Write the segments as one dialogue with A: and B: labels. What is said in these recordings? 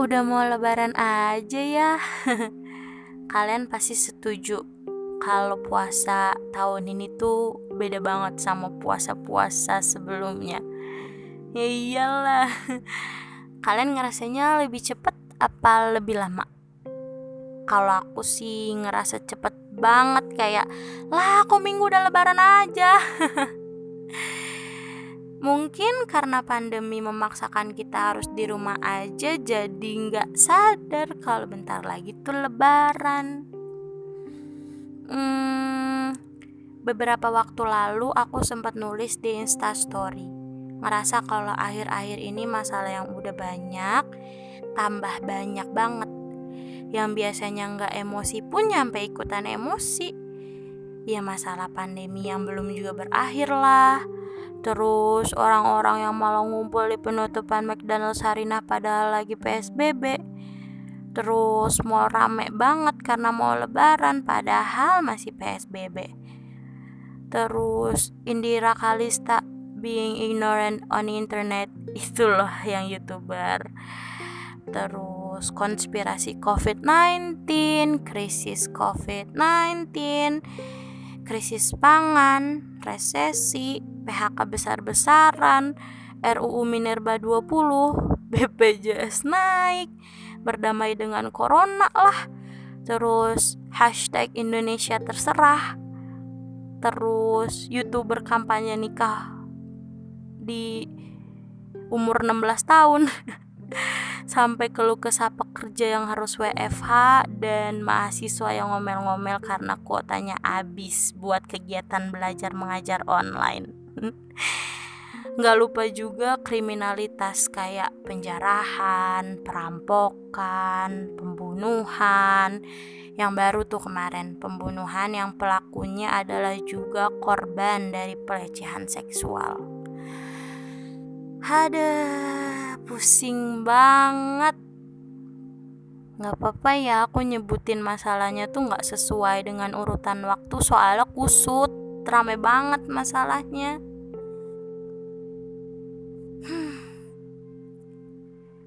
A: Udah mau lebaran aja ya. Kalian pasti setuju kalau puasa tahun ini tuh beda banget sama puasa-puasa sebelumnya. Ya iyalah. Kalian ngerasanya lebih cepet apa lebih lama? Kalau aku sih ngerasa cepet banget kayak lah kok minggu udah lebaran aja. Mungkin karena pandemi memaksakan kita harus di rumah aja jadi nggak sadar kalau bentar lagi tuh lebaran. Hmm, beberapa waktu lalu aku sempat nulis di instastory ngerasa kalau akhir-akhir ini masalah yang udah banyak tambah banyak banget. Yang biasanya nggak emosi pun nyampe ikutan emosi. Ya masalah pandemi yang belum juga berakhir lah Terus orang-orang yang malah ngumpul di penutupan McDonald Sarinah padahal lagi PSBB. Terus mau rame banget karena mau lebaran padahal masih PSBB. Terus Indira Kalista being ignorant on internet itu loh yang youtuber. Terus konspirasi COVID-19, krisis COVID-19, krisis pangan, resesi, PHK besar-besaran, RUU Minerba 20, BPJS naik, berdamai dengan corona lah, terus hashtag Indonesia terserah, terus youtuber kampanye nikah di umur 16 tahun sampai keluh kesah pekerja yang harus WFH dan mahasiswa yang ngomel-ngomel karena kuotanya habis buat kegiatan belajar mengajar online. Nggak lupa juga kriminalitas kayak penjarahan, perampokan, pembunuhan. Yang baru tuh kemarin, pembunuhan yang pelakunya adalah juga korban dari pelecehan seksual. Ada pusing banget. Gak apa-apa ya aku nyebutin masalahnya tuh gak sesuai dengan urutan waktu soalnya kusut rame banget masalahnya hmm.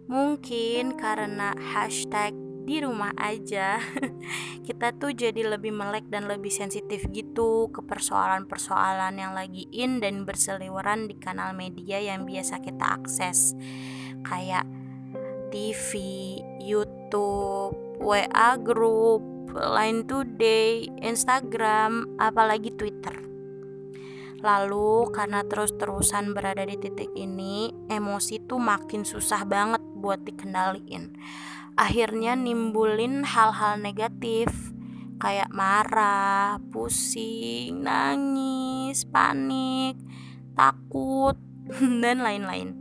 A: mungkin karena hashtag di rumah aja kita tuh jadi lebih melek dan lebih sensitif gitu ke persoalan-persoalan yang lagi in dan berseliweran di kanal media yang biasa kita akses kayak TV, YouTube, WA group, Line Today, Instagram, apalagi Twitter. Lalu karena terus-terusan berada di titik ini, emosi tuh makin susah banget buat dikendaliin. Akhirnya nimbulin hal-hal negatif kayak marah, pusing, nangis, panik, takut, dan lain-lain.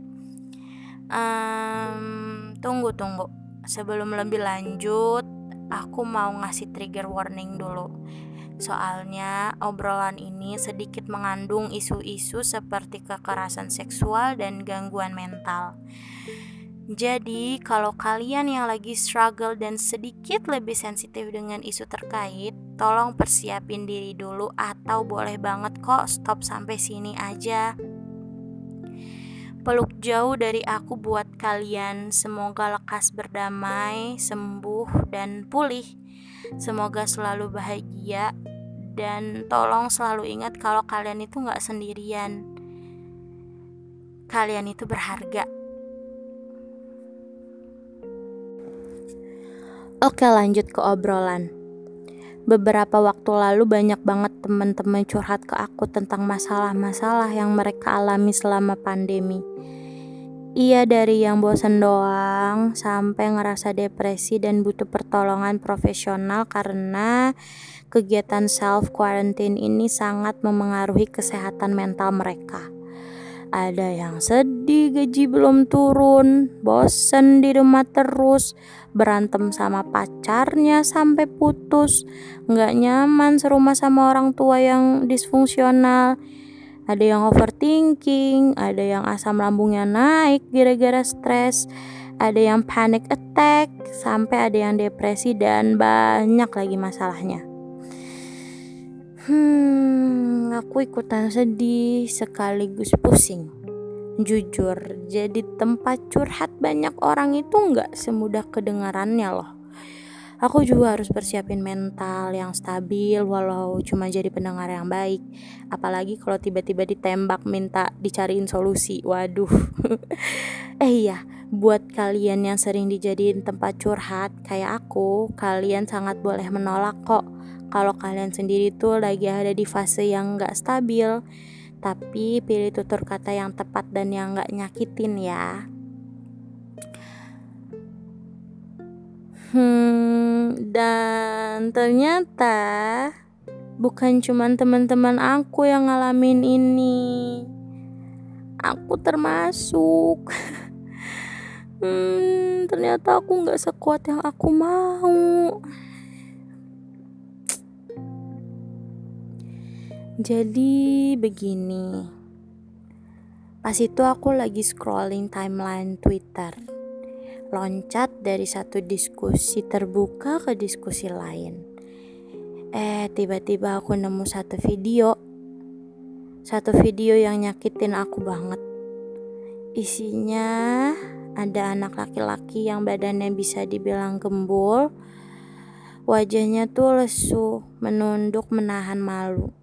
A: Um, tunggu tunggu, sebelum lebih lanjut, aku mau ngasih trigger warning dulu. Soalnya obrolan ini sedikit mengandung isu-isu seperti kekerasan seksual dan gangguan mental. Jadi, kalau kalian yang lagi struggle dan sedikit lebih sensitif dengan isu terkait, tolong persiapin diri dulu atau boleh banget kok stop sampai sini aja. Peluk jauh dari aku buat kalian. Semoga lekas berdamai, sembuh, dan pulih. Semoga selalu bahagia dan tolong selalu ingat kalau kalian itu nggak sendirian. Kalian itu berharga. Oke, lanjut ke obrolan. Beberapa waktu lalu banyak banget teman-teman curhat ke aku tentang masalah-masalah yang mereka alami selama pandemi. Iya dari yang bosan doang sampai ngerasa depresi dan butuh pertolongan profesional karena kegiatan self quarantine ini sangat memengaruhi kesehatan mental mereka. Ada yang sedih gaji belum turun, bosen di rumah terus, berantem sama pacarnya sampai putus, nggak nyaman serumah sama orang tua yang disfungsional. Ada yang overthinking, ada yang asam lambungnya naik gara-gara stres, ada yang panic attack, sampai ada yang depresi dan banyak lagi masalahnya. Hmm, aku ikutan sedih sekaligus pusing. Jujur, jadi tempat curhat banyak orang itu nggak semudah kedengarannya loh. Aku juga harus persiapin mental yang stabil walau cuma jadi pendengar yang baik. Apalagi kalau tiba-tiba ditembak minta dicariin solusi. Waduh. eh iya, buat kalian yang sering dijadiin tempat curhat kayak aku, kalian sangat boleh menolak kok. Kalau kalian sendiri tuh lagi ada di fase yang nggak stabil tapi pilih tutur kata yang tepat dan yang gak nyakitin ya. Hmm, dan ternyata bukan cuma teman-teman aku yang ngalamin ini. Aku termasuk. hmm, ternyata aku nggak sekuat yang aku mau. Jadi begini. Pas itu aku lagi scrolling timeline Twitter. Loncat dari satu diskusi terbuka ke diskusi lain. Eh, tiba-tiba aku nemu satu video. Satu video yang nyakitin aku banget. Isinya ada anak laki-laki yang badannya bisa dibilang gembul. Wajahnya tuh lesu, menunduk menahan malu.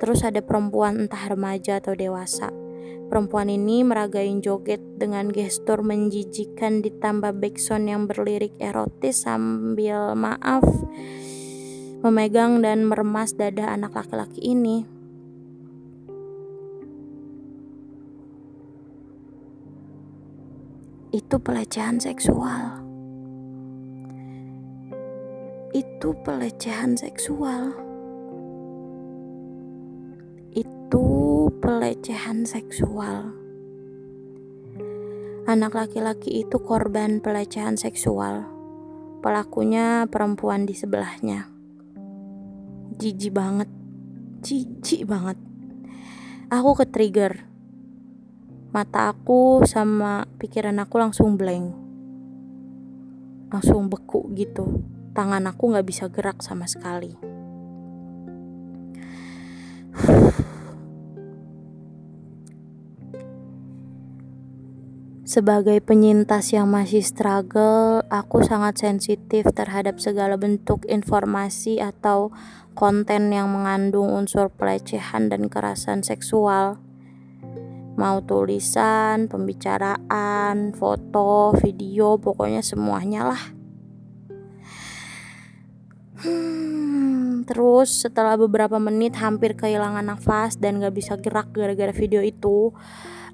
A: Terus ada perempuan entah remaja atau dewasa. Perempuan ini meragain joget dengan gestur menjijikan ditambah backsound yang berlirik erotis sambil maaf memegang dan meremas dada anak laki-laki ini. Itu pelecehan seksual. Itu pelecehan seksual. Pelecehan seksual. Anak laki-laki itu korban pelecehan seksual. Pelakunya perempuan di sebelahnya. Jijik banget. Jijik banget. Aku ke trigger. Mata aku sama pikiran aku langsung blank. Langsung beku gitu. Tangan aku gak bisa gerak sama sekali. Sebagai penyintas yang masih struggle, aku sangat sensitif terhadap segala bentuk informasi atau konten yang mengandung unsur pelecehan dan kekerasan seksual. Mau tulisan, pembicaraan, foto, video, pokoknya semuanya lah. Hmm, terus setelah beberapa menit hampir kehilangan nafas dan gak bisa gerak gara-gara video itu,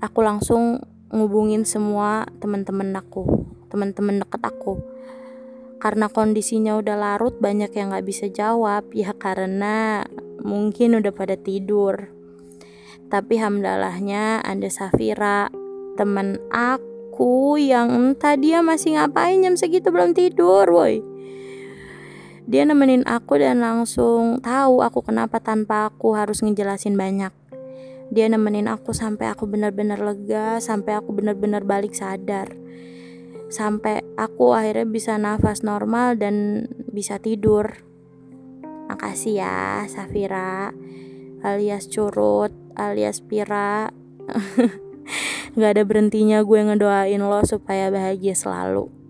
A: aku langsung ngubungin semua teman-teman aku teman-teman deket aku. Karena kondisinya udah larut banyak yang nggak bisa jawab ya karena mungkin udah pada tidur. Tapi hamdalahnya ada Safira teman aku yang entah dia masih ngapain jam segitu belum tidur woi dia nemenin aku dan langsung tahu aku kenapa tanpa aku harus ngejelasin banyak. Dia nemenin aku sampai aku benar-benar lega sampai aku benar-benar balik sadar. Sampai aku akhirnya bisa nafas normal dan bisa tidur. Makasih ya Safira alias curut alias Pira. Gak ada berhentinya gue ngedoain lo supaya bahagia selalu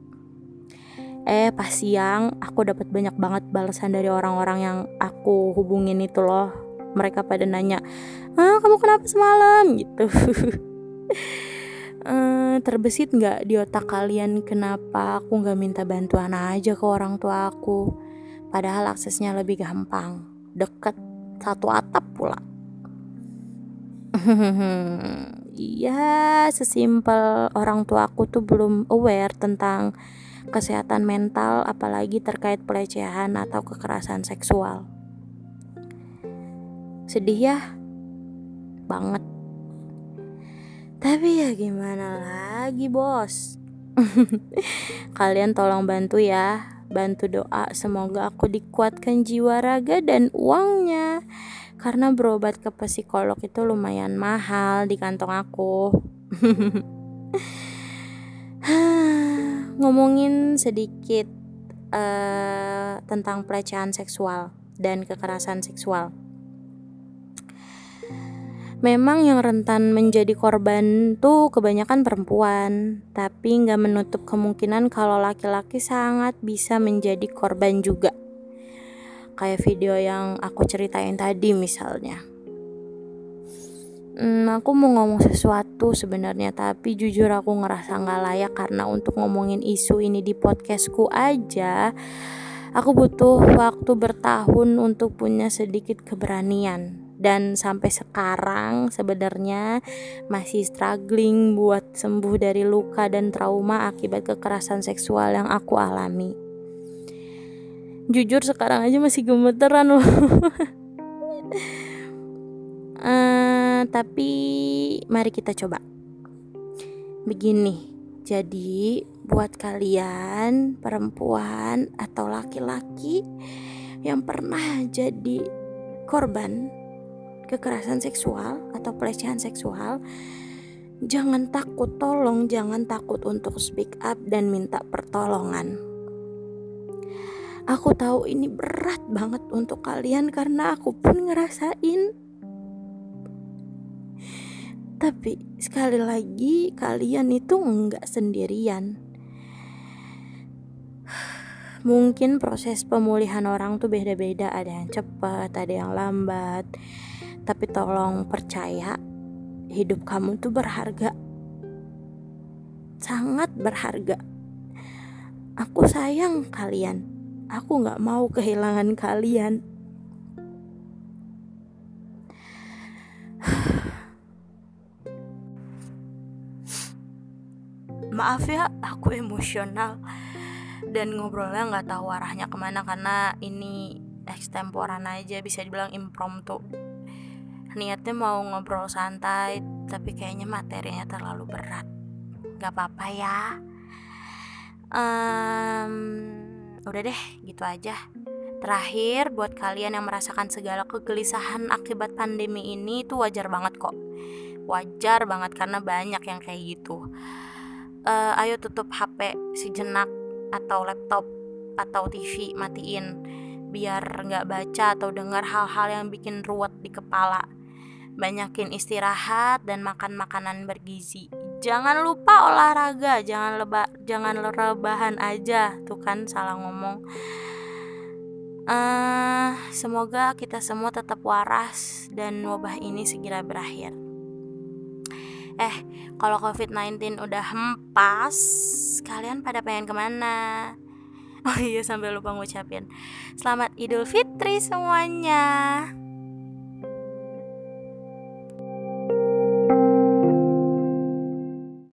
A: Eh pas siang aku dapat banyak banget balasan dari orang-orang yang aku hubungin itu loh. Mereka pada nanya ah kamu kenapa semalam? Gitu. Uh, terbesit nggak di otak kalian kenapa aku nggak minta bantuan aja ke orang tua aku? Padahal aksesnya lebih gampang. Deket satu atap pula. Iya, sesimpel orang tua aku tuh belum aware tentang kesehatan mental apalagi terkait pelecehan atau kekerasan seksual. Sedih ya? banget. Tapi ya gimana lagi bos? Kalian tolong bantu ya. Bantu doa semoga aku dikuatkan jiwa raga dan uangnya. Karena berobat ke psikolog itu lumayan mahal di kantong aku ngomongin sedikit uh, tentang pelecehan seksual dan kekerasan seksual Memang yang rentan menjadi korban tuh kebanyakan perempuan, tapi nggak menutup kemungkinan kalau laki-laki sangat bisa menjadi korban juga. Kayak video yang aku ceritain tadi misalnya. Hmm, aku mau ngomong sesuatu sebenarnya, tapi jujur aku ngerasa nggak layak karena untuk ngomongin isu ini di podcastku aja, aku butuh waktu bertahun untuk punya sedikit keberanian dan sampai sekarang sebenarnya masih struggling buat sembuh dari luka dan trauma akibat kekerasan seksual yang aku alami. Jujur sekarang aja masih gemeteran loh. tapi mari kita coba. Begini, jadi buat kalian perempuan atau laki-laki yang pernah jadi korban kekerasan seksual atau pelecehan seksual, jangan takut, tolong jangan takut untuk speak up dan minta pertolongan. Aku tahu ini berat banget untuk kalian karena aku pun ngerasain tapi sekali lagi kalian itu enggak sendirian. Mungkin proses pemulihan orang tuh beda-beda, ada yang cepat, ada yang lambat. Tapi tolong percaya, hidup kamu tuh berharga. Sangat berharga. Aku sayang kalian. Aku gak mau kehilangan kalian. Maaf ya aku emosional. Dan ngobrolnya nggak tahu arahnya ke mana karena ini ekstemporan aja bisa dibilang impromptu. Niatnya mau ngobrol santai tapi kayaknya materinya terlalu berat. Nggak apa-apa ya. Um, udah deh gitu aja. Terakhir buat kalian yang merasakan segala kegelisahan akibat pandemi ini itu wajar banget kok. Wajar banget karena banyak yang kayak gitu uh, ayo tutup HP sejenak atau laptop atau TV matiin. Biar nggak baca atau dengar hal-hal yang bikin ruwet di kepala. Banyakin istirahat dan makan makanan bergizi. Jangan lupa olahraga jangan leba jangan rebahan aja. Tuh kan salah ngomong. Uh, semoga kita semua tetap waras dan wabah ini segera berakhir Eh, kalau COVID-19 udah hempas, kalian pada pengen ke mana? Oh iya, sampai lupa ngucapin Selamat Idul Fitri semuanya